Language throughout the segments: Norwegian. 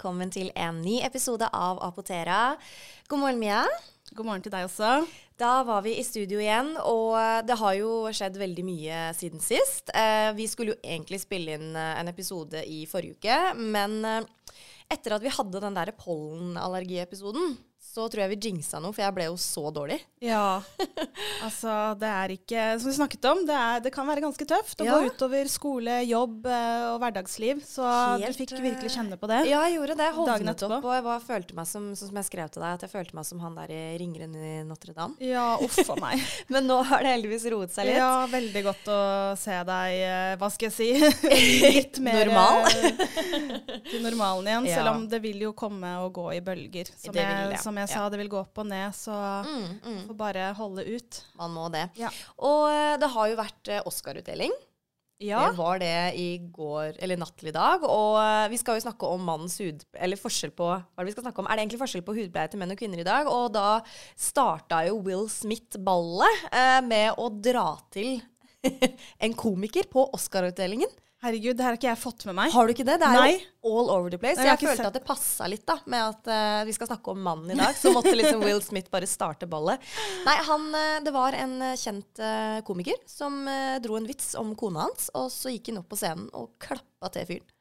velkommen til en ny episode av Apotera. God morgen, Mia. God morgen til deg også. Da var vi i studio igjen, og det har jo skjedd veldig mye siden sist. Eh, vi skulle jo egentlig spille inn eh, en episode i forrige uke, men eh, etter at vi hadde den der pollenallergiepisoden, så tror jeg vi jinxa noe, for jeg ble jo så dårlig. Ja, altså det er ikke Som vi snakket om, det, er, det kan være ganske tøft å Ja. gå utover skole, jobb eh, og hverdagsliv. Så Helt, du fikk eh, virkelig kjenne på det. Ja, jeg gjorde det. Jeg holdt opp, og jeg var, følte meg som, sånn som jeg skrev til deg, at jeg følte meg som han der i ringeren i Notre-Dame. Ja, uff a meg. Men nå har det heldigvis roet seg litt. Ja, veldig godt å se deg, eh, hva skal jeg si, litt mer Normal. til normalen igjen. Ja. Selv om det vil jo komme og gå i bølger. Som, Det vil jeg, det, som jeg sa, det vil gå opp og ned, så Mm, mm. får bare holde ut. Man må det. Ja. Og eh, det har jo vært eh, Oscar-utdeling. Ja, Det var det i går, eller natt til i dag. Og eh, vi skal jo snakke om mannens hud... Eller forskjell på Hva er det vi skal snakke om? Er det egentlig forskjell på hudpleie til menn og kvinner i dag? Og da starta jo Will Smith ballet eh, med å dra til en komiker på Oscar-utdelingen. Herregud, det her har ikke jeg fått med meg. Har du ikke det? Det er Nei. jo all over the place. Nei, jeg jeg følte at det passa litt da, med at uh, vi skal snakke om mannen i dag. Så måtte liksom Will Smith bare starte ballet. Nei, han, eh, det var en eh, kjent uh, komiker som uh, dro en vits om kona hans, og så gikk han opp på scenen og klappa til fyren.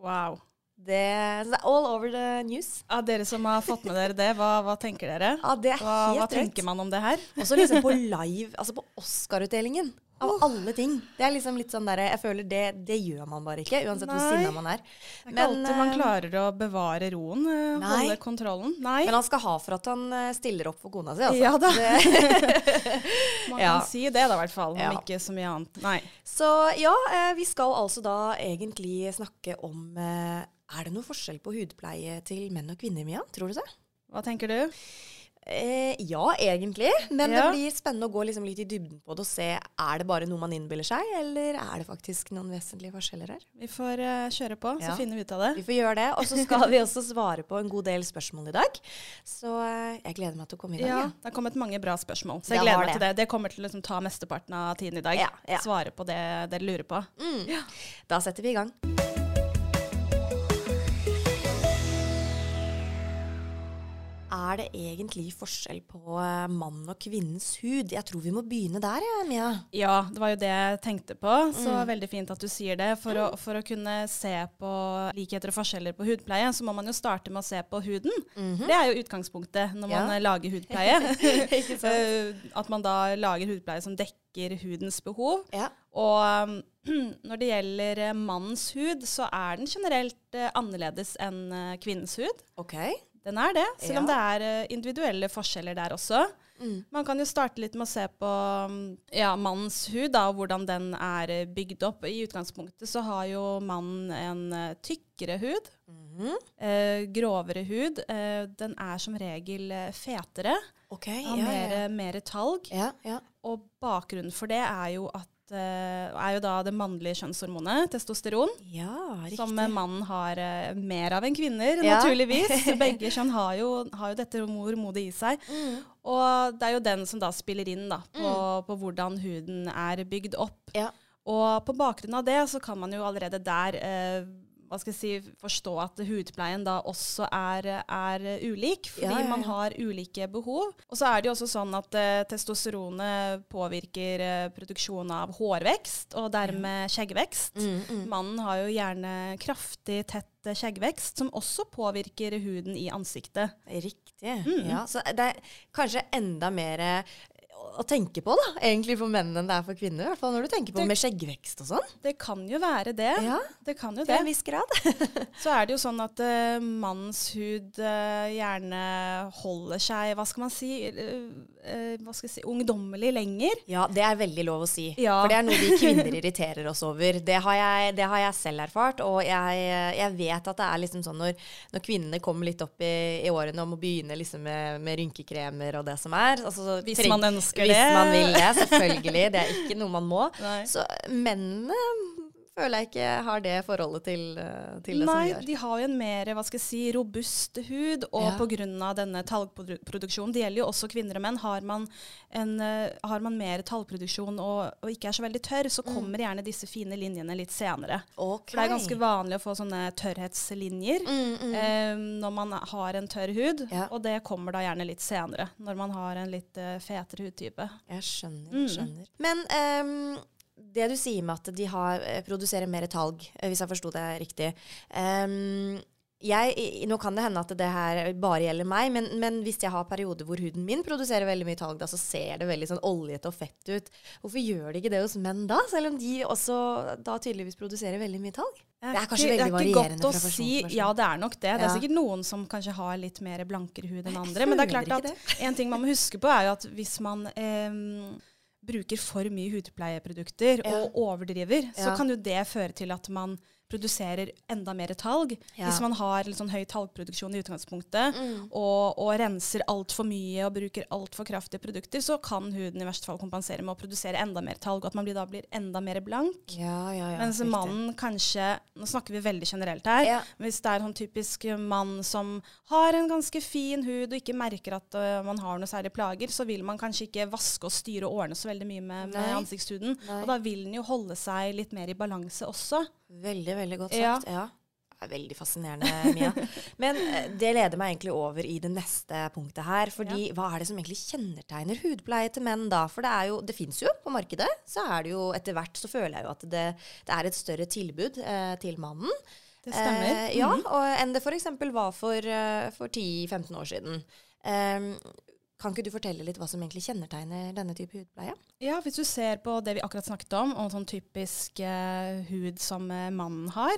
Wow. Det, det er all over the news. Ja, dere som har fått med dere det, hva, hva tenker dere? Ja, det er Hva, helt hva tenker man om det her? Og så liksom på live, altså på Oscar-utdelingen. Av alle ting. Det er liksom litt sånn der, Jeg føler det, det gjør man bare ikke, uansett hvor Nei. sinna man er. Det er ikke alltid man eh, klarer å bevare roen, eh, Nei. holde kontrollen. Nei, Men han skal ha for at han eh, stiller opp for kona si, altså. Ja da. Man ja. kan si det da, i hvert fall. Om Ja. ikke så mye annet. Nei. Så ja, vi skal altså da egentlig snakke om Er det noe forskjell på hudpleie til menn og kvinner, Mia? Tror du det? Hva tenker du? Eh, ja, egentlig. Men Ja. det blir spennende å gå liksom litt i dybden på det og se er det bare noe man innbiller seg, eller er det faktisk noen vesentlige forskjeller her. Vi får uh, kjøre på, Ja. så finner vi ut av det. Vi får gjøre det. Og så skal vi også svare på en god del spørsmål i dag. Så uh, jeg gleder meg til å komme i dag. Ja. Det har kommet mange bra spørsmål, så jeg gleder meg det. til det. Det kommer til å liksom ta mesteparten av tiden i dag. Ja. Svare på det dere lurer på. Mm. Da setter vi i gang. Er det egentlig forskjell på eh, mann og kvinnens hud? Jeg tror vi må begynne der, ja, Mia. Ja, det var jo det jeg tenkte på. Så Mm. veldig fint at du sier det. For, å, for å kunne se på likheter og forskjeller på hudpleie, så må man jo starte med å se på huden. Det er jo utgangspunktet når man Ja. lager hudpleie. Eh, At man da lager hudpleie som dekker hudens behov. Ja. Og når det gjelder eh, mannens hud, så er den generelt annerledes enn kvinnens hud. OK. Den er det, selv om Ja. det er eh, individuelle forskjeller der også. Mm. Man kan jo starte litt med å se på um, ja, mannens hud, da, og hvordan den er eh, bygd opp. I utgangspunktet så har jo mannen en eh, tykkere hud, Mm. eh, grovere hud. Eh, den er som regel fetere, Okay, har Ja, mer, mer talg. ja, ja. Og bakgrunnen for det er jo at eh, er jo da det mannlige kjønnshormonet, testosteron, ja riktig. som eh, mannen har uh, mer av enn kvinner, Ja. naturligvis. Begge kjønn har jo, har jo dette hormonet i seg. Mm. Og det er jo den som da spiller inn da, på, på hvordan huden er bygd opp. Ja. Og på bakgrunn av det så kan man jo allerede der eh, hva skal jeg si, forstå at hudpleien da også er, er ulik, fordi Ja, ja, ja. man har ulike behov. Og så er det jo også sånn at uh, testosteronet påvirker uh, produksjon av hårvekst, og dermed skjeggvekst. Mm, mm. Mannen har jo gjerne kraftig, tett eh, skjeggvekst, som også påvirker huden i ansiktet. Riktig. Mm. Ja, så det er kanskje enda mer eh, å tenke på, da, egentlig for menn enn det er for kvinner. I hvert fall når du tenker på Det- med skjeggvekst og sånn. Det kan jo være det. Ja, Det kan jo til det. en viss grad. Så er det jo sånn at uh, mannens hud uh, gjerne holder seg, hva skal man si, uh, hva skal si, ungdommelig lenger. Ja, det er veldig lov å si. Ja. For det er noe vi kvinner irriterer oss over. Det har jeg, det har jeg selv erfart. Og jeg, jeg vet at det er liksom sånn når, når kvinnene kommer litt opp i, i årene og må begynne liksom med, med rynkekremer og det som er altså, Hvis man ønsker Hvis det. man vil det, selvfølgelig. Det er ikke noe man må. Nei. Så mennene føler jeg ikke har det forholdet til, eh, til det Nei, som gjør? gjør. de har jo en mer hva skal jeg si, robust hud, og Ja. pga. denne talgproduksjonen, det gjelder jo også kvinner og menn, har man, en, eh, har man mer talgproduksjon og, og ikke er så veldig tørr, så kommer gjerne disse fine linjene litt senere. Okay. For det er ganske vanlig å få sånne tørrhetslinjer Mm, mm. eh, når man har en tørr hud, Ja. og det kommer da gjerne litt senere, når man har en litt uh, fetere hudtype. Jeg skjønner. Mm. skjønner. Men ehm, det du sier med at de har, eh, produserer mer talg, eh, hvis jeg forsto det riktig um, jeg, nå kan det hende at det her bare gjelder meg, men, men hvis jeg har perioder hvor huden min produserer veldig mye talg, da, så ser det veldig sånn oljete og fett ut. Hvorfor gjør de ikke det hos menn da, selv om de også da tydeligvis produserer veldig mye talg? Det er kanskje veldig det er ikke varierende godt å fra person si. Ja, det er nok det. Det er sikkert noen som kanskje har litt mer blankere hud enn andre. Men det er klart at en ting man må huske på, er jo at hvis man em, bruker for mye hudpleieprodukter Ja. og overdriver, så kan jo det føre til at man produserer enda mer talg. Ja. Hvis man har litt sånn høy talgproduksjon i utgangspunktet, Mm. og, og renser altfor mye og bruker altfor kraftige produkter, så kan huden i verste fall kompensere med å produsere enda mer talg, og at man blir, da blir enda mer blank. Ja, ja, ja. Mens riktig. mannen kanskje Nå snakker vi veldig generelt her. Hvis det er en sånn typisk mann som har en ganske fin hud og ikke merker at uh, man har noe særlig plager, så vil man kanskje ikke vaske og styre og ordne så veldig mye med, med ansiktshuden. Nei. Og da vil den jo holde seg litt mer i balanse også. Veldig, veldig godt sagt. Ja. Det er veldig fascinerende, Mia. Men eh, det leder meg egentlig over i det neste punktet her. Fordi hva er det som egentlig kjennetegner hudpleie til menn da? For det er jo, det fins jo på markedet. Så er det jo etter hvert så føler jeg jo at det, det er et større tilbud eh, til mannen. Det stemmer. Mhm. Eh, ja, og, enn det f.eks. var for, eh, for 10-15 år siden. Eh, kan ikke du fortelle litt hva som egentlig kjennetegner denne type hudpleie? Ja, hvis du ser på det vi akkurat snakket om, og sånn typisk eh, hud som eh, mannen har,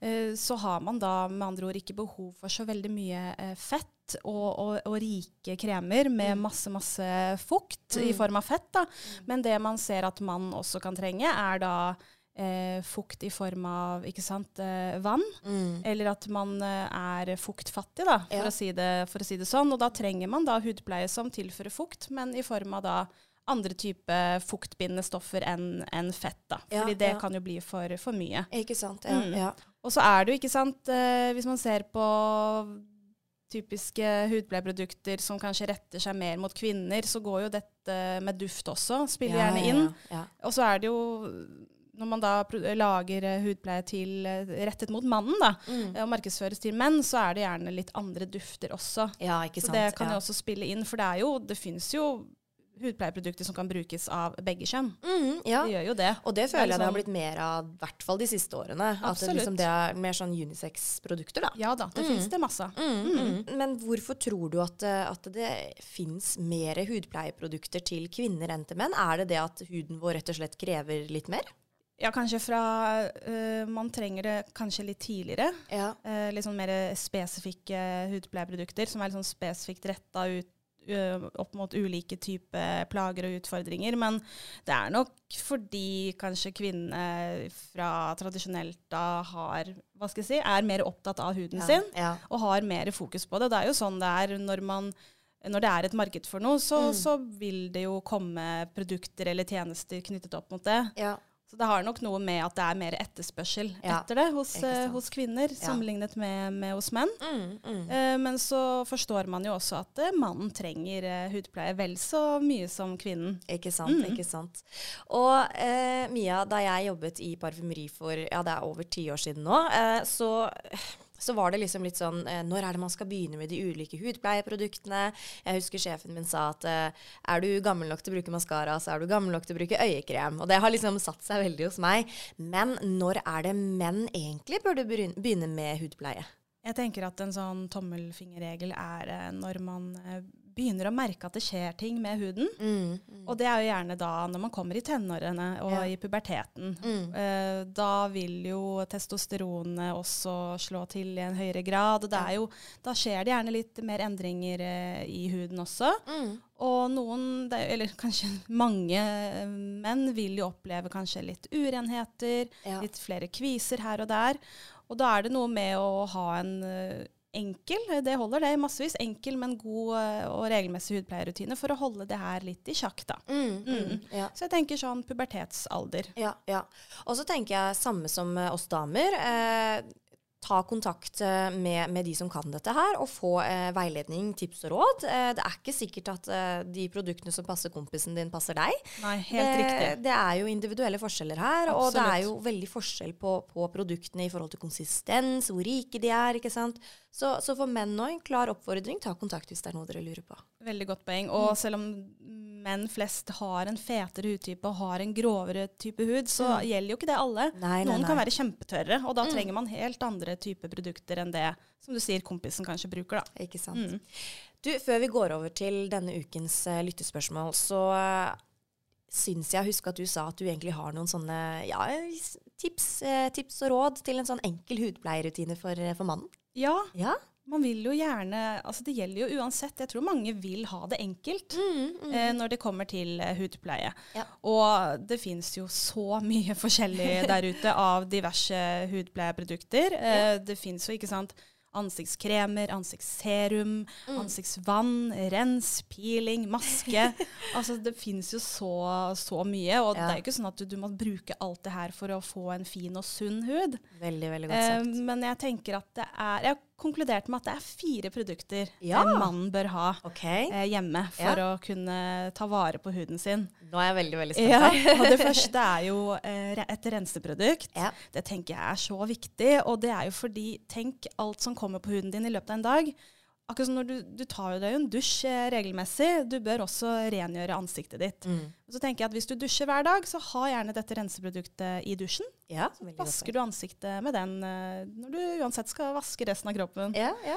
eh, så har man da med andre ord ikke behov for så veldig mye eh, fett og, og, og rike kremer med masse, masse fukt i Mm. form av fett. Da. Men det man ser at mannen også kan trenge, er da eh, fukt i form av ikke sant, eh, vann. Eller at man eh, er fuktfattig, da, for, Ja. å si det, for å si det sånn. Og da trenger man da hudpleie som tilfører fukt, men i form av da andre type fuktbindende stoffer enn en fett. da. Ja, Fordi det ja. kan jo bli for, for mye. Ikke sant? Ja. Mm. ja. Og så er det jo, ikke sant, eh, hvis man ser på typiske hudpleieprodukter som kanskje retter seg mer mot kvinner, så går jo dette med duft også, spiller Ja, gjerne ja, inn. Ja, Og så er det jo når man da lager eh, hudpleie til, eh, rettet mot mannen, da, Mm. eh, og markedsføres til menn, så er det gjerne litt andre dufter også. ja ikke sant? Så det kan ja. jo også spille inn, for det er jo, det finnes jo hudpleieprodukter som kan brukes av begge kjønn. Mm, ja. Det gjør jo det. Og det Det er føler jeg det har liksom- blitt mer av, i hvert fall de siste årene. At det, liksom, det er mer sånn unisex-produkter, da. Ja da, det Mm. finnes det masse. Mm. Men hvorfor tror du at, at det fins mer hudpleieprodukter til kvinner enn til menn? Er det det at huden vår rett og slett krever litt mer? Ja, kanskje fra uh, Man trenger det kanskje litt tidligere. Ja. Uh, litt sånn mer spesifikke hudpleieprodukter som er litt sånn spesifikt retta ut uh, opp mot ulike typer plager og utfordringer. Men det er nok fordi kanskje kvinnene fra tradisjonelt da har Hva skal jeg si, er mer opptatt av huden sin Ja. og har mer fokus på det. Det er jo sånn det er når man når det er et marked for noe, så, Mm. så vil det jo komme produkter eller tjenester knyttet opp mot det. ja. Så det har nok noe med at det er mer etterspørsel Ja, etter det hos, eh, hos kvinner, Ja. sammenlignet med, med hos menn. Mm, mm. Eh, men så forstår man jo også at eh, mannen trenger eh, hudpleie vel så mye som kvinnen. Ikke sant, Mm. ikke sant. Og eh, Mia, da jeg jobbet i parfymeri for ja, det er over ti år siden nå, eh, så, så var det liksom litt sånn eh, Når er det man skal begynne med de ulike hudpleieproduktene? Jeg husker sjefen min sa at eh, er du gammel nok til å bruke maskara, så er du gammel nok til å bruke øyekrem. Og det har liksom satt seg veldig hos meg. Men når er det menn egentlig burde begynne med hudpleie? Jeg tenker at en sånn tommelfingerregel er eh, når man begynner å merke at det skjer ting med huden. Mm, Og det er jo gjerne da når man kommer i tenårene og Ja. i puberteten. Eh, da vil jo testosteronet også slå til i en høyere grad. Og det er jo, da skjer det gjerne litt mer endringer eh, i huden også. Mm. Og noen, det, er- eller kanskje mange eh, menn, vil jo oppleve kanskje litt urenheter, Ja. litt flere kviser her og der. Og da er det noe med å ha en enkel, det holder det massevis. Enkel, men god eh, og regelmessig hudpleierrutine for å holde det her litt i sjakk, da. Mm, mm, ja. Så jeg tenker sånn pubertetsalder. Ja, ja. Og så tenker jeg samme som eh, oss damer. Eh, ta kontakt eh, med, med, de som kan dette her, og få eh, veiledning, tips og råd. Eh, det er ikke sikkert at eh, de produktene som passer kompisen din, passer deg. Nei, helt riktig. Det er jo individuelle forskjeller her, Absolutt. og det er jo veldig forskjell på, på, produktene i forhold til konsistens, hvor rike de er. ikke sant? Så, så for menn òg en klar oppfordring, ta kontakt hvis det er noe dere lurer på. Veldig godt poeng. Og mm. selv om menn flest har en fetere hudtype og har en grovere type hud, så mm. gjelder jo ikke det alle. Nei, nei, Noen nei. kan være kjempetørre, og da mm. trenger man helt andre typer produkter enn det som du sier kompisen kanskje bruker. da. Ikke sant. Mm. Du, Før vi går over til denne ukens uh, lyttespørsmål, så uh, syns jeg husker at du sa at du egentlig har noen sånne ja, tips, uh, tips og råd til en sånn enkel hudpleierrutine for, for mannen. Ja. ja man vil jo gjerne Altså det gjelder jo uansett. Jeg tror mange vil ha det enkelt mm, mm. Eh, når det kommer til eh, hudpleie. Ja. Og det fins jo så mye forskjellig der ute av diverse hudpleieprodukter. Ja. Eh, det fins jo, ikke sant ansiktskremer, ansiktsserum, mm. ansiktsvann, rens, peeling, maske. altså det fins jo så, så, mye, og ja. det er jo ikke sånn at du, du, må bruke alt det her for å få en fin og sunn hud. Veldig, veldig godt sagt. Eh, men jeg tenker at det er konkludert med at det er fire produkter ja. en mann bør ha okay. eh, hjemme for ja. å kunne ta vare på huden sin. Nå er jeg veldig, veldig spent. Ja, og det første er jo eh, et renseprodukt. Det tenker jeg er så viktig, og det er jo fordi Tenk alt som kommer på huden din i løpet av en dag. Akkurat som når du, du tar deg en dusj eh, regelmessig, du bør også rengjøre ansiktet ditt. Mm. Så tenker jeg at Hvis du dusjer hver dag, så ha gjerne dette renseproduktet i dusjen. Ja, så vasker du ansiktet med den uh, når du uansett skal vaske resten av kroppen. Ja, ja.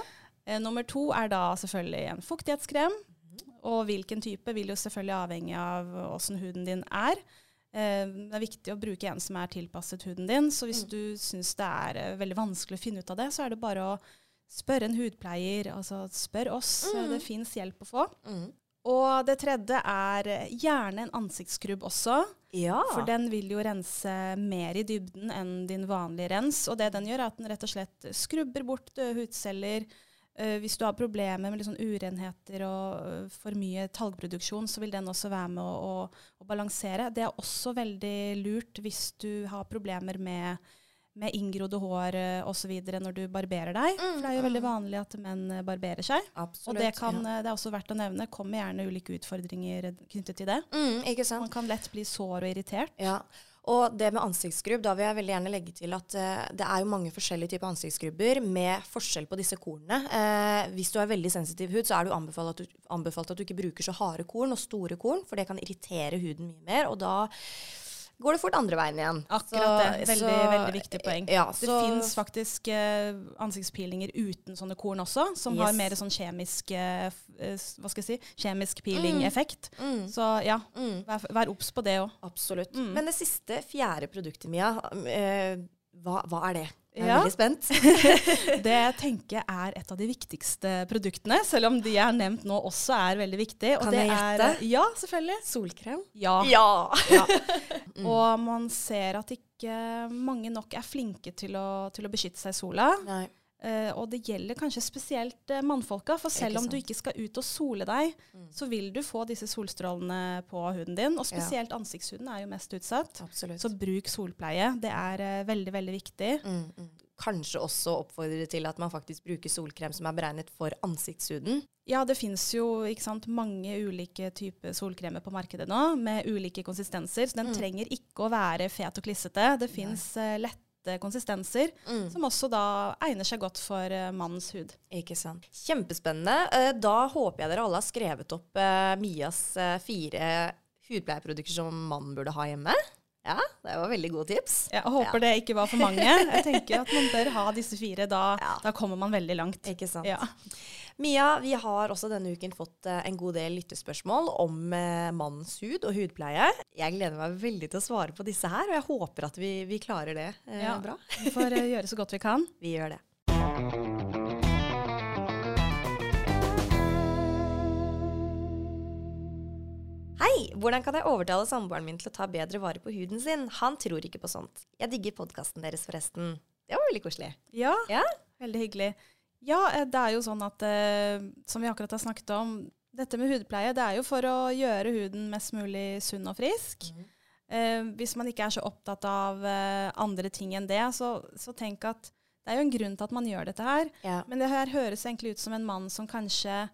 Uh, nummer to er da selvfølgelig en fuktighetskrem. Mm. Og hvilken type vil jo selvfølgelig avhenge av åssen huden din er. Det er viktig å bruke en som er tilpasset huden din. Så hvis mm. du syns det er veldig vanskelig å finne ut av det, så er det bare å Spør en hudpleier. Altså spør oss. Mm. Det fins hjelp å få. Mm. Og det tredje er gjerne en ansiktsskrubb også. Ja. For den vil jo rense mer i dybden enn din vanlige rens. Og det den gjør, er at den rett og slett skrubber bort døde hudceller. Uh, hvis du har problemer med liksom urenheter og uh, for mye talgproduksjon, så vil den også være med å, å, å balansere. Det er også veldig lurt hvis du har problemer med med inngrodde hår uh, osv. når du barberer deg. Mm, for det er jo veldig vanlig at menn eh, barberer seg. Absolutt, og det, kan, ja. Eh, det, er også verdt å nevne. Kommer gjerne ulike utfordringer knyttet til det. Mm? Man kan lett bli sår og irritert. Ja. Og det med ansiktsskrubb, da vil jeg veldig gjerne legge til at uh, det er jo mange forskjellige typer ansiktsskrubber med forskjell på disse kornene. Uh, hvis du har veldig sensitiv hud, så er det anbefalt at, du, anbefalt at du ikke bruker så harde korn og store korn, for det kan irritere huden mye mer. og da går det fort andre veien igjen. Akkurat det. Veldig, så, veldig viktig poeng. Ja, det fins faktisk eh, ansiktspilinger uten sånne korn også, som yes. har mer sånn kjemisk eh, hva skal jeg si, kjemisk peeling-effekt. Mm. Mm. Så ja, vær, vær obs på det òg. Absolutt. Mm. Men det siste, fjerde produktet, Mia, eh, hva, hva er det? Jeg er ja. veldig spent. det tenker jeg er et av de viktigste produktene, selv om de jeg har nevnt nå også er veldig viktige. kan jeg gjette? Ja, selvfølgelig. Solkrem? Ja. ja. ja. Mm. Og man ser at ikke mange nok er flinke til å, til å beskytte seg i sola. Nei. Uh, og det gjelder kanskje spesielt uh, mannfolka, for selv om du ikke skal ut og sole deg, mm. så vil du få disse solstrålene på huden din. Og spesielt ja. ansiktshuden er jo mest utsatt. Absolutt. Så bruk solpleie. Det er uh, veldig, veldig viktig. Mm, mm. Kanskje også oppfordre til at man faktisk bruker solkrem som er beregnet for ansiktshuden. Ja, det fins jo sant, mange ulike typer solkremer på markedet nå, med ulike konsistenser. Så den mm. trenger ikke å være fet og klissete. Det fins lett lette konsistenser, mm. som også da egner seg godt for uh, mannens hud. Ikke sant. Kjempespennende. Uh, da håper jeg dere alle har skrevet opp uh, Mias fire hudpleieprodukter som mannen burde ha hjemme. Ja, det var veldig gode tips. Jeg håper ja. det ikke var for mange. Jeg tenker at man bør ha disse fire. Da, ja. da kommer man veldig langt. Ikke sant. Ja. Mia, vi har også denne uken fått uh, en god del lyttespørsmål om uh, mannens hud og hudpleie. Jeg gleder meg veldig til å svare på disse her, og jeg håper at vi, vi klarer det eh, bra. vi får gjøre så godt vi kan. Vi gjør det. Hei! Hvordan kan jeg overtale samboeren min til å ta bedre vare på huden sin? Han tror ikke på sånt. Jeg digger podkasten deres, forresten. Det var veldig koselig. Ja, ja? veldig hyggelig. Ja, eh, det er jo sånn at eh, som vi akkurat har snakket om, dette med hudpleie det er jo for å gjøre huden mest mulig sunn og frisk. Mm. Eh, hvis man ikke er så opptatt av eh, andre ting enn det, så, så tenk at det er jo en grunn til at man gjør dette her. Ja. Men det her høres egentlig ut som en mann som kanskje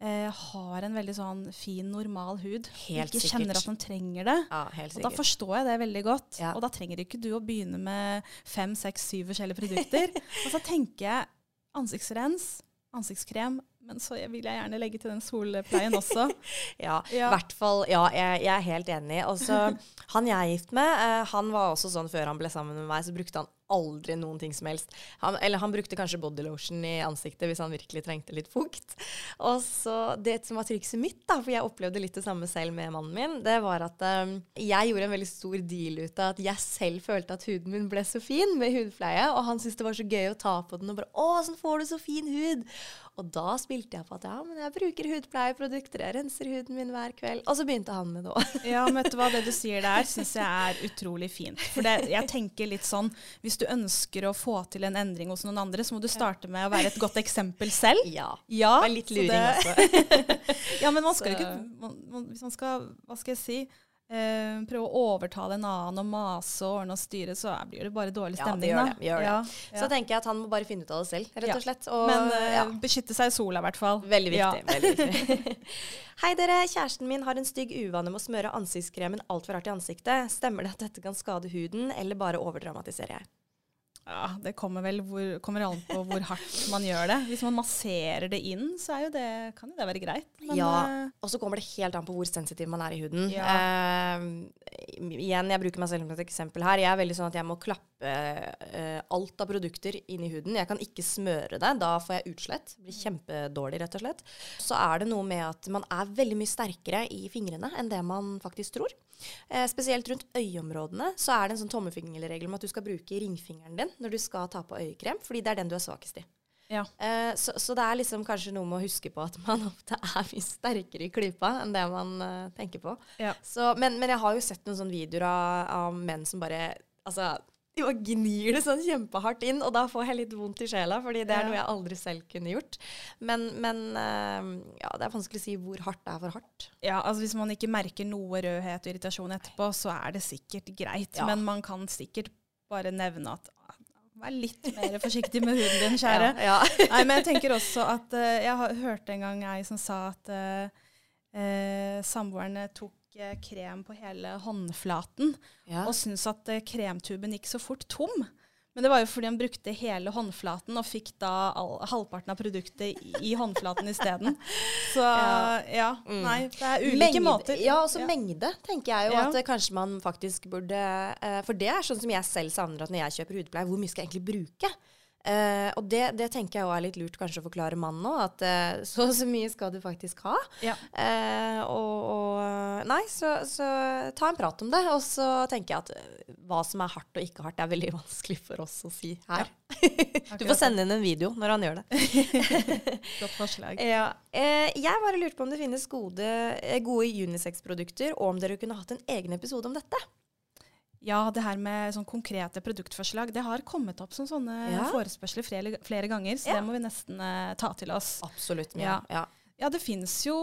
eh, har en veldig sånn fin, normal hud. Helt ikke sikkert. kjenner at han trenger det. ja, helt Og da forstår jeg det veldig godt. Ja. Og da trenger ikke du å begynne med fem, seks, syv forskjellige produkter. og så tenker jeg ansiktsrens, ansiktskrem, men så vil jeg gjerne legge til den solpleien også. Ja, i Ja. hvert fall. Ja, jeg, jeg er helt enig. Også, han jeg er gift med, eh, han var også sånn før han ble sammen med meg, så brukte han aldri noen ting som helst. Han, eller han brukte kanskje bodylotion i ansiktet hvis han virkelig trengte litt fukt. Og så Det som var trikset mitt, da, for jeg opplevde litt det samme selv med mannen min, det var at um, jeg gjorde en veldig stor deal ut av at jeg selv følte at huden min ble så fin med hudpleie, og han syntes det var så gøy å ta på den og bare 'Å, sånn får du så fin hud'. Og da spilte jeg på at ja, men jeg bruker hudpleieprodukter, jeg renser huden min hver kveld. Og så begynte han med det òg. Ja, men vet du hva, det du sier der, syns jeg er utrolig fint. For det, jeg tenker litt sånn, hvis du ønsker å få til en endring hos noen andre, så må du starte med å være et godt eksempel selv. Ja. Ja, Det er litt luring det- også. Ja, men man skal jo ikke man, man, Hvis man skal, hva skal jeg si, eh, prøve å overtale en annen og mase og ordne og styre, så blir det bare dårlig Ja, det stemning, gjør det, gjør det. Ja, Så tenker jeg at han må bare finne ut av det selv, rett og slett. Og, Men eh, ja. beskytte seg i sola, i hvert fall. Veldig viktig. veldig viktig. Hei dere, kjæresten min har en stygg uvane med å smøre ansiktskremen altfor hardt i ansiktet. Stemmer det at dette kan skade huden, eller bare overdramatiserer jeg? Ja, det kommer vel hvor, kommer an på hvor hardt man gjør det. Hvis man masserer det inn, så er jo det, kan jo det være greit. Men, ja, eh, og så kommer det helt an på hvor sensitiv man er i huden. Ja. Eh, igjen, jeg bruker meg selv som et eksempel her. Jeg er veldig sånn at jeg må klappe eh, alt av produkter inn i huden. Jeg kan ikke smøre det. Da får jeg utslett. Blir kjempedårlig, rett og slett. Så er det noe med at man er veldig mye sterkere i fingrene enn det man faktisk tror. Eh, spesielt rundt øyeområdene så er det en sånn tommefingerregel om at du skal bruke ringfingeren din når du skal ta på øyekrem, fordi det er den du er svakest i. ja. Eh, så, så det er liksom kanskje noe med å huske på at man ofte er mye sterkere i klypa enn det man uh, tenker på. Ja. Så, men, men jeg har jo sett noen sånne videoer av, av menn som bare Altså, bare gnir det sånn kjempehardt inn, og da får jeg litt vondt i sjela, fordi det er noe jeg aldri selv kunne gjort. Men, men eh, ja, det er vanskelig å si hvor hardt det er for hardt. Ja, altså Hvis man ikke merker noe rødhet og irritasjon etterpå, så er det sikkert greit. Ja. Men man kan sikkert bare nevne at ah, vær litt mer forsiktig med huden din, kjære. Ja, ja. Nei, men jeg tenker også at uh, Jeg har hørt en gang ei som sa at uh, samboerne tok eh, krem på hele håndflaten, Ja. og syntes at eh, kremtuben gikk så fort tom. Men det var jo fordi han brukte hele håndflaten og fikk da all, halvparten av produktet i, i håndflaten isteden. Så Ja. ja, Mm. nei, det er ulike Mengde- måter. Ja, også Ja. mengde, tenker jeg jo. Ja. At eh, kanskje man faktisk burde eh, For det er sånn som jeg selv savner at når jeg kjøper hudpleie, hvor mye skal jeg egentlig bruke? Eh, og det, det tenker jeg er litt lurt kanskje å forklare mannen òg, at uh, så og så mye skal du faktisk ha. Ja. Uh, og, og Nei, så, så ta en prat om det. Og så tenker jeg at hva som er hardt og ikke hardt, er veldig vanskelig for oss å si her. du får sende inn en video når han gjør det. Godt forslag. Ja. Jeg bare lurte på om det finnes gode, gode unisex-produkter, og om dere kunne hatt en egen episode om dette. Ja, det her med sånn konkrete produktforslag, det har kommet opp som sånne Ja. forespørsler flere, flere ganger, så Ja. det må vi nesten uh, ta til oss. Absolutt. Ja. Ja. Ja, det fins jo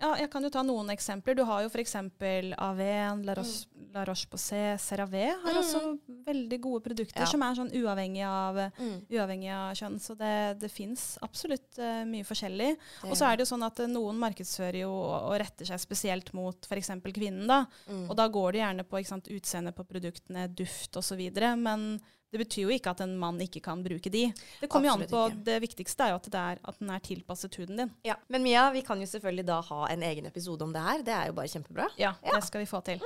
ja, Jeg kan jo ta noen eksempler. Du har jo f.eks. Aven, La Roche, La Roche-Posay, CeraVe har Mm. også veldig gode produkter Ja. som er sånn uavhengig av, Mm. uavhengig av kjønn. Så det, det fins absolutt uh, mye forskjellig. Og så er det jo sånn at uh, noen markedsfører jo og og retter seg spesielt mot f.eks. kvinnen. da. Mm. Og da går det gjerne på sant, utseende på produktene, duft osv. Men det betyr jo ikke at en mann ikke kan bruke de. Det kommer jo an på, ikke. det viktigste er jo at, det er, at den er tilpasset huden din. Ja. Men Mia, vi kan jo selvfølgelig da ha en egen episode om det her. Det er jo bare kjempebra. Ja, Ja. det skal vi få til.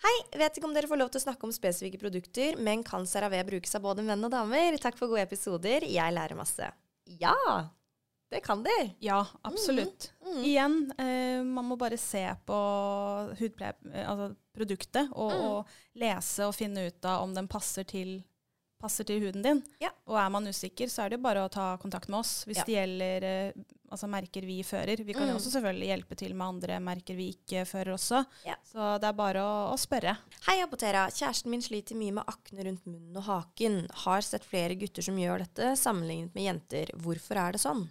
Hei, vet ikke om dere får lov til å snakke om spesifikke produkter, men kan CeraVe brukes av både menn og damer? Takk for gode episoder. Jeg lærer masse. Ja, det kan de. Ja, absolutt. Mm. Igjen, eh, man må bare se på hudpleie, eh, altså produktet, og, Mm. og lese og finne ut av om den passer til passer til huden din. Ja. Og er man usikker, så er det bare å ta kontakt med oss hvis Ja. det gjelder eh, altså merker vi fører. Vi kan jo Mm. også selvfølgelig hjelpe til med andre merker vi ikke fører også. Ja. Så det er bare å, å spørre. Hei, Apotera. Kjæresten min sliter mye med akne rundt munnen og haken. Har sett flere gutter som gjør dette, sammenlignet med jenter. Hvorfor er det sånn?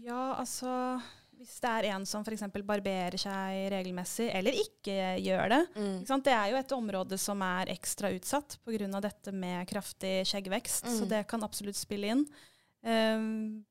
Ja, altså hvis det er en som f.eks. barberer seg regelmessig, eller ikke gjør det. Ikke sant? Det er jo et område som er ekstra utsatt pga. dette med kraftig skjeggvekst, så Mm. det kan absolutt spille inn. Ehm,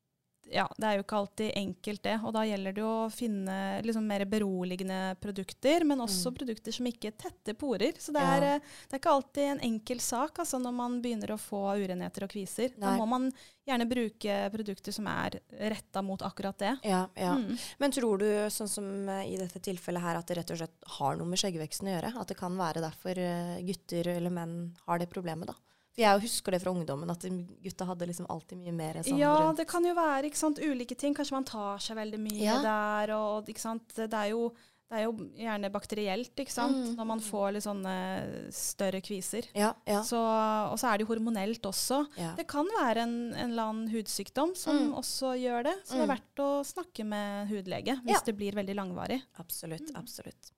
ja, det er jo ikke alltid enkelt det, og da gjelder det å finne liksom mer beroligende produkter, men også Mm. produkter som ikke tetter porer. Så det er, ja. det er ikke alltid en enkel sak altså, når man begynner å få urenheter og kviser. Da må man gjerne bruke produkter som er retta mot akkurat det. Ja, ja. Mm. Men tror du, sånn som eh, i dette tilfellet her, at det rett og slett har noe med skjeggveksten å gjøre? At det kan være derfor eh, gutter eller menn har det problemet, da? For jeg husker det fra ungdommen, at gutta hadde liksom alltid mye mer sånn ja, rundt. det kan jo være ikke sant, ulike ting. Kanskje man tar seg veldig mye Ja. der. Og, ikke sant, det, er jo, det er jo gjerne bakterielt ikke sant, Mm. når man får litt sånne større kviser. Ja, ja. Så, og så er det jo hormonelt også. ja. Det kan være en, en eller annen hudsykdom som Mm. også gjør det. Så det er verdt å snakke med hudlege hvis det blir veldig langvarig. Absolutt. absolutt.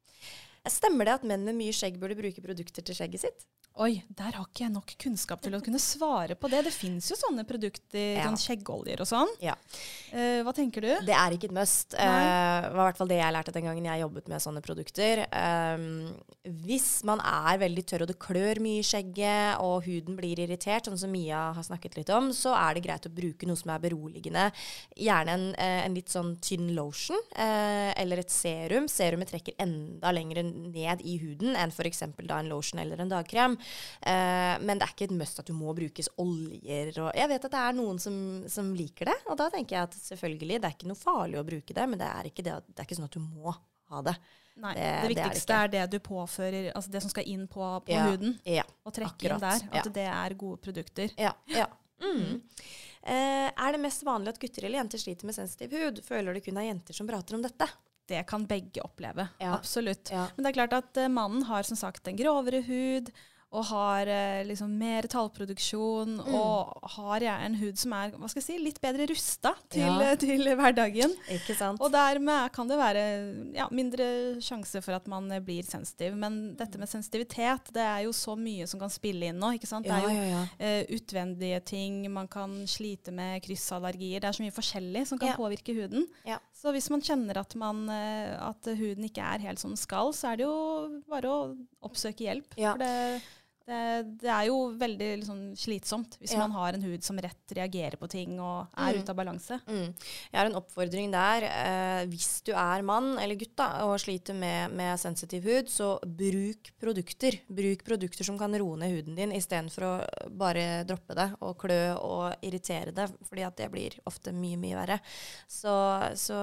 Stemmer det at menn med mye skjegg burde bruke produkter til skjegget sitt? Oi, der har ikke jeg nok kunnskap til å kunne svare på det. Det fins jo sånne produkter, Ja. sånn skjeggoljer og sånn. Ja. Uh, hva tenker du? Det er ikke et must. Det uh, var i hvert fall det jeg lærte den gangen jeg jobbet med sånne produkter. Um, hvis man er veldig tørr og det klør mye i skjegget, og huden blir irritert, sånn som Mia har snakket litt om, så er det greit å bruke noe som er beroligende. Gjerne en, eh, en litt sånn tynn lotion, uh, eller et serum. Serumet trekker enda lenger ned i huden enn f.eks. en lotion eller en dagkrem. Eh, men det er ikke et must at du må brukes oljer. Og jeg vet at det er noen som, som liker det, og da tenker jeg at selvfølgelig, det er ikke noe farlig å bruke det, men det er ikke, det, det er ikke sånn at du må ha det. Nei, Det- det, det er det viktigste er det du påfører, altså det som skal inn på, på Ja, huden. Ja. Og trekke akkurat, inn der. At ja. det er gode produkter. Ja. ja. Mm. Uh, er det mest vanlig at gutter eller jenter sliter med sensitiv hud? Føler det kun er jenter som prater om dette? Det kan begge oppleve. Ja. Absolutt. Ja. Men det er klart at eh, mannen har som sagt en grovere hud. Og har eh, liksom mer tallproduksjon Mm. og har jeg en hud som er hva skal jeg si, litt bedre rusta til, Ja. til hverdagen. Ikke sant? Og dermed kan det være ja, mindre sjanse for at man eh, blir sensitiv. Men dette med sensitivitet, det er jo så mye som kan spille inn nå. ikke sant? Det er jo eh, utvendige ting, man kan slite med kryssallergier. Det er så mye forskjellig som kan påvirke huden. Ja. Så hvis man kjenner at, man, eh, at huden ikke er helt som den skal, så er det jo bare å oppsøke hjelp. Ja. For det, det, det er jo veldig liksom, slitsomt hvis Ja. man har en hud som rett reagerer på ting og er Mm. ute av balanse. Mm. Jeg har en oppfordring der. Eh, hvis du er mann eller gutt da, og sliter med, med sensitiv hud, så bruk produkter. Bruk produkter som kan roe ned huden din, istedenfor å bare droppe det og klø og irritere det, fordi at det blir ofte mye, mye verre. Så, så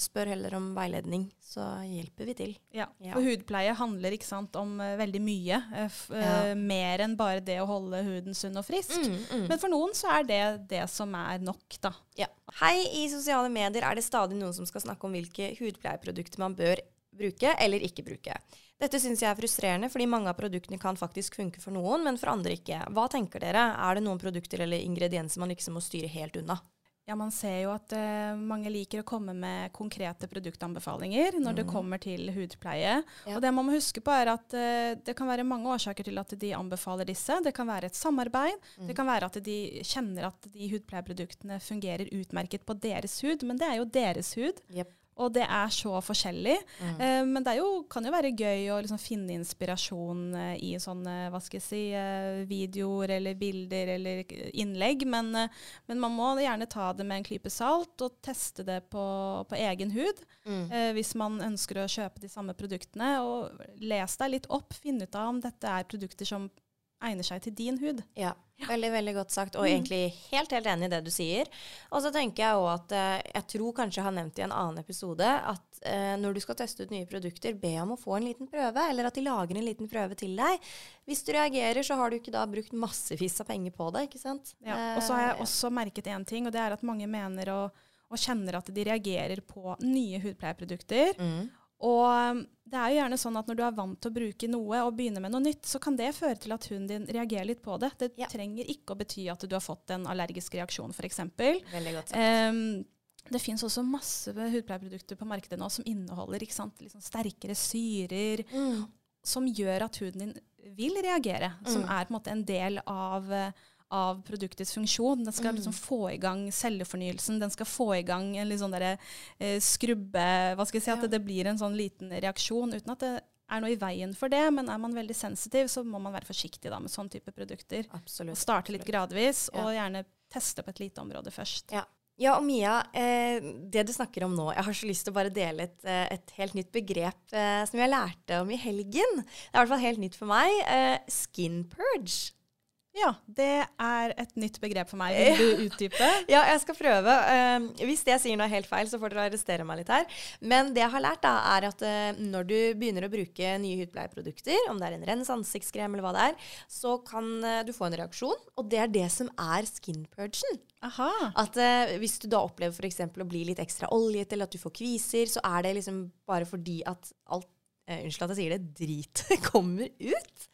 spør heller om veiledning, så hjelper vi til. Ja, Ja. For hudpleie handler ikke sant, om uh, veldig mye. f Ja. mer enn bare det å holde huden sunn og frisk. Mm, Men for noen så er det det som er nok, da. Ja. Hei, i sosiale medier er det stadig noen som skal snakke om hvilke hudpleieprodukter man bør bruke eller ikke bruke. Dette syns jeg er frustrerende, fordi mange av produktene kan faktisk funke for noen, men for andre ikke. Hva tenker dere? Er det noen produkter eller ingredienser man liksom må styre helt unna? Ja, Man ser jo at uh, mange liker å komme med konkrete produktanbefalinger når det kommer til hudpleie. Ja. Og det man må huske på er at uh, Det kan være mange årsaker til at de anbefaler disse. Det kan være et samarbeid. Det kan være at de kjenner at de hudpleieproduktene fungerer utmerket på deres hud, men det er jo deres hud. Jep. Og det er så forskjellig. Mm. Eh, men det jo, kan jo være gøy å liksom finne inspirasjon eh, i sånne hva skal jeg si, eh, videoer eller bilder eller innlegg. Men, eh, men man må gjerne ta det med en klype salt og teste det på, på egen hud. Mm. Eh, hvis man ønsker å kjøpe de samme produktene. Og les deg litt opp, finn ut av om dette er produkter som egner seg til din hud. Ja, veldig, veldig godt sagt, og Mm. egentlig helt, helt enig i det du sier. Og så tenker jeg òg at eh, jeg tror kanskje jeg har nevnt i en annen episode at eh, når du skal teste ut nye produkter, be om å få en liten prøve, eller at de lager en liten prøve til deg. Hvis du reagerer, så har du ikke da brukt massevis av penger på det, ikke sant? Ja. Og så har jeg Eh, også merket én ting, og det er at mange mener og, og kjenner at de reagerer på nye hudpleieprodukter. mm. Og um, det er jo gjerne sånn at når du er vant til å bruke noe og begynner med noe nytt, så kan det føre til at hunden din reagerer litt på det. Det Ja. trenger ikke å bety at du har fått en allergisk reaksjon, f.eks. Um, det fins også masse hudpleieprodukter på markedet nå som inneholder ikke sant, liksom sterkere syrer, Mm. som gjør at huden din vil reagere. Som Mm. er på en måte en del av, eh, av produktets funksjon. Den skal Mm. liksom få i gang cellefornyelsen. Den skal få i gang en litt sånn derre eh, skrubbe Hva skal jeg si, at Ja. det blir en sånn liten reaksjon uten at det er noe i veien for det. Men er man veldig sensitiv, så må man være forsiktig da med sånn type produkter. Og Absolutt. starte litt gradvis, Ja. og gjerne teste på et lite område først. Ja. Ja, og Mia, eh, det du snakker om nå Jeg har så lyst til å bare dele et, eh, et helt nytt begrep eh, som jeg lærte om i helgen. Det er i hvert fall helt nytt for meg. Eh, skin purge. Ja, det er et nytt begrep for meg. Vil du utdype? Ja, jeg skal prøve. Eh, hvis det jeg sier noe helt feil, så får dere arrestere meg litt her. Men det jeg har lært, da, er at eh, når du begynner å bruke nye hudpleieprodukter, om det er en rens ansiktskrem eller hva det er, så kan eh, du få en reaksjon. Og det er det som er skin purgen. Aha. At eh, hvis du da opplever f.eks. å bli litt ekstra oljet, eller at du får kviser, så er det liksom bare fordi at alt Unnskyld at jeg sier det, drit kommer ut.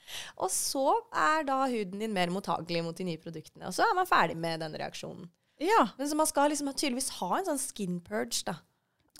Og så er da huden din mer mottagelig mot de nye produktene. Og så er man ferdig med den reaksjonen. Ja. Men så man skal liksom tydeligvis ha en sånn skin purge, da.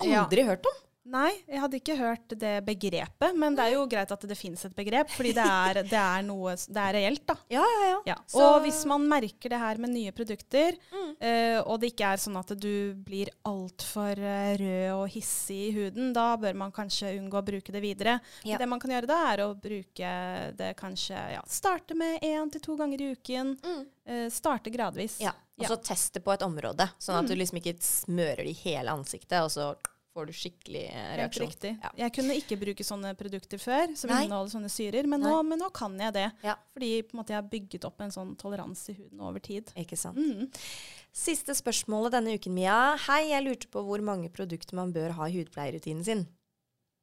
Ja. Hørt om. Nei, jeg hadde ikke hørt det begrepet, men det er jo greit at det finnes et begrep, fordi det er, det er noe Det er reelt, da. Ja, ja, ja. Ja. Og hvis man merker det her med nye produkter, Mm. uh, og det ikke er sånn at du blir altfor uh, rød og hissig i huden, da bør man kanskje unngå å bruke det videre. Ja. Det man kan gjøre da, er å bruke det kanskje ja, Starte med én til to ganger i uken. Mm. Uh, starte gradvis. ja. Og så teste på et område, sånn at du liksom ikke smører det i hele ansiktet, og så får du skikkelig reaksjon. Helt riktig. Ja. Jeg kunne ikke bruke sånne produkter før, som Nei. inneholder sånne syrer, men nå, men nå kan jeg det. Ja. Fordi måte, jeg har bygget opp en sånn toleranse i huden over tid. Ikke sant. Mm. Siste spørsmålet denne uken, Mia. Hei, jeg lurte på hvor mange produkter man bør ha i hudpleierutinen sin.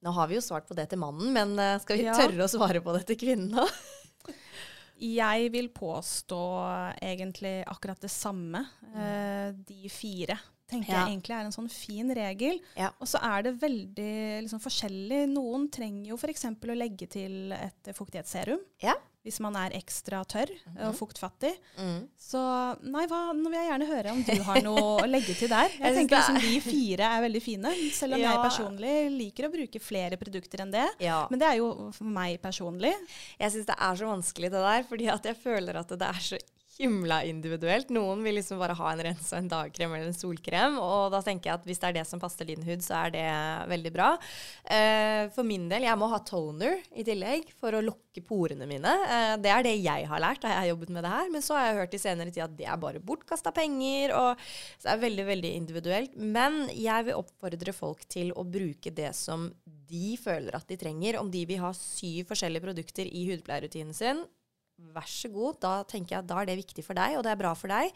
Nå har vi jo svart på det til mannen, men eh, skal vi Ja. tørre å svare på det til kvinnen da? Jeg vil påstå egentlig akkurat det samme. Mm. de fire tenker Ja. jeg egentlig er en sånn fin regel. Ja. Og så er det veldig liksom, forskjellig. Noen trenger jo f.eks. å legge til et fuktighetsserum. Ja. Hvis man er ekstra tørr og fuktfattig. Mm. Så nei, hva, nå vil jeg gjerne høre om du har noe å legge til der. Jeg Jeg tenker liksom De fire er veldig fine, selv om jeg personlig liker å bruke flere produkter enn det. Men det er jo for meg personlig. Jeg syns det er så vanskelig det der, fordi at jeg føler at det er så himla individuelt. Noen vil liksom bare ha en rens og en dagkrem eller en solkrem, og da tenker jeg at hvis det er det som passer din hud, så er det veldig bra. Uh, for min del, jeg må ha toner i tillegg for å lukke porene mine. Uh, det er det jeg har lært da jeg har jobbet med det her, men så har jeg hørt i senere tid at det er bare bortkasta penger, og så er veldig, veldig individuelt. Men jeg vil oppfordre folk til å bruke det som de føler at de trenger. Om de vil ha syv forskjellige produkter i hudpleierrutinen sin, vær så god. Da tenker jeg at da er det viktig for deg, og det er bra for deg.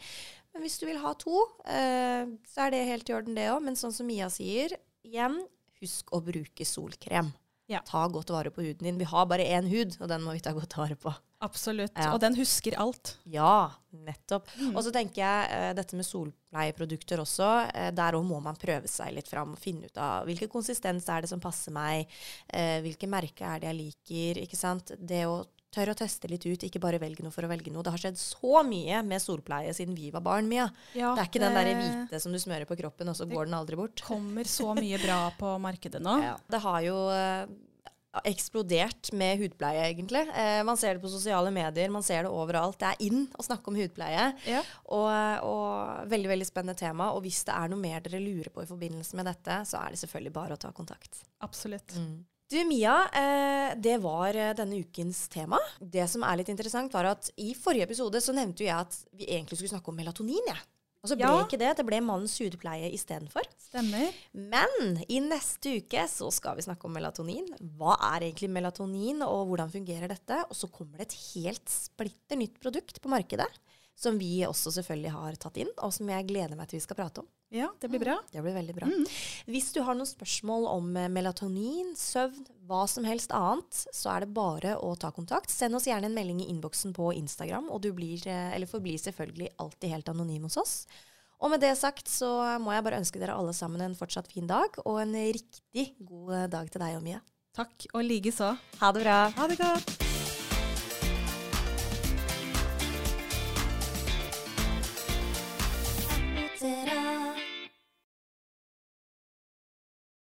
Men hvis du vil ha to, eh, så er det helt i orden, det òg. Men sånn som Mia sier, igjen, husk å bruke solkrem. Ja. Ta godt vare på huden din. Vi har bare én hud, og den må vi ta godt vare på. Absolutt. Ja. Og den husker alt. Ja, nettopp. Og så tenker jeg eh, dette med solpleieprodukter også. Eh, der òg må man prøve seg litt fram og finne ut av hvilken konsistens er det som passer meg, eh, hvilke merker er det jeg liker. ikke sant? Det å tørre å teste litt ut, ikke bare velge noe for å velge noe. Det har skjedd så mye med solpleie siden vi var barn, Mia. Ja, det er ikke den der hvite som du smører på kroppen, og så går den aldri bort. Det kommer så mye bra på markedet nå. Ja. Det har jo eh, eksplodert med hudpleie, egentlig. Eh, man ser det på sosiale medier, man ser det overalt. Det er inn å snakke om hudpleie. Ja. Og, og veldig veldig spennende tema. Og hvis det er noe mer dere lurer på i forbindelse med dette, så er det selvfølgelig bare å ta kontakt. Absolutt. Du Mia, eh, det var eh, denne ukens tema. Det som er litt interessant, var at i forrige episode så nevnte jo jeg at vi egentlig skulle snakke om melatonin. Ja. Og så ble Ja. ikke det. Det ble mannens hudpleie istedenfor. Men i neste uke så skal vi snakke om melatonin. Hva er egentlig melatonin, og hvordan fungerer dette? Og så kommer det et helt splitter nytt produkt på markedet, som vi også selvfølgelig har tatt inn, og som jeg gleder meg til vi skal prate om. Ja, det blir bra. Det blir veldig bra. Hvis du har noen spørsmål om eh, melatonin, søvn, hva som helst annet, så er det bare å ta kontakt. Send oss gjerne en melding i innboksen på Instagram, og du blir, eh, eller forblir selvfølgelig alltid helt anonym hos oss. Og med det sagt så må jeg bare ønske dere alle sammen en fortsatt fin dag, og en riktig god dag til deg og Mia. Takk, og likeså. Ha det bra. Ha det godt.